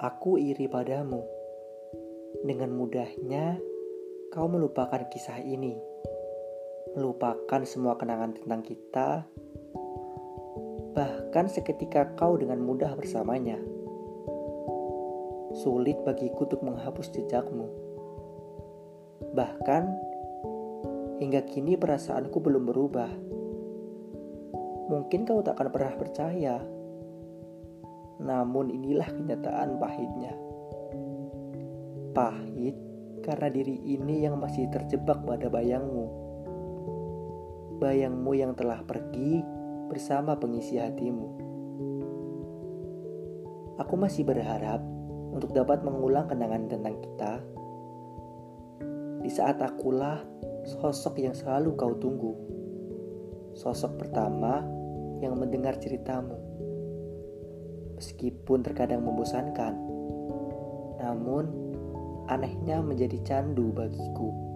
Aku iri padamu. Dengan mudahnya, kau melupakan kisah ini, melupakan semua kenangan tentang kita, bahkan seketika kau dengan mudah bersamanya. Sulit bagiku untuk menghapus jejakmu. Bahkan, hingga kini perasaanku belum berubah. Mungkin kau tak akan pernah percaya namun inilah kenyataan pahitnya. Pahit karena diri ini yang masih terjebak pada bayangmu. Bayangmu yang telah pergi bersama pengisi hatimu. Aku masih berharap untuk dapat mengulang kenangan tentang kita. Di saat akulah sosok yang selalu kau tunggu. Sosok pertama yang mendengar ceritamu meskipun terkadang membosankan. Namun, anehnya menjadi candu bagiku.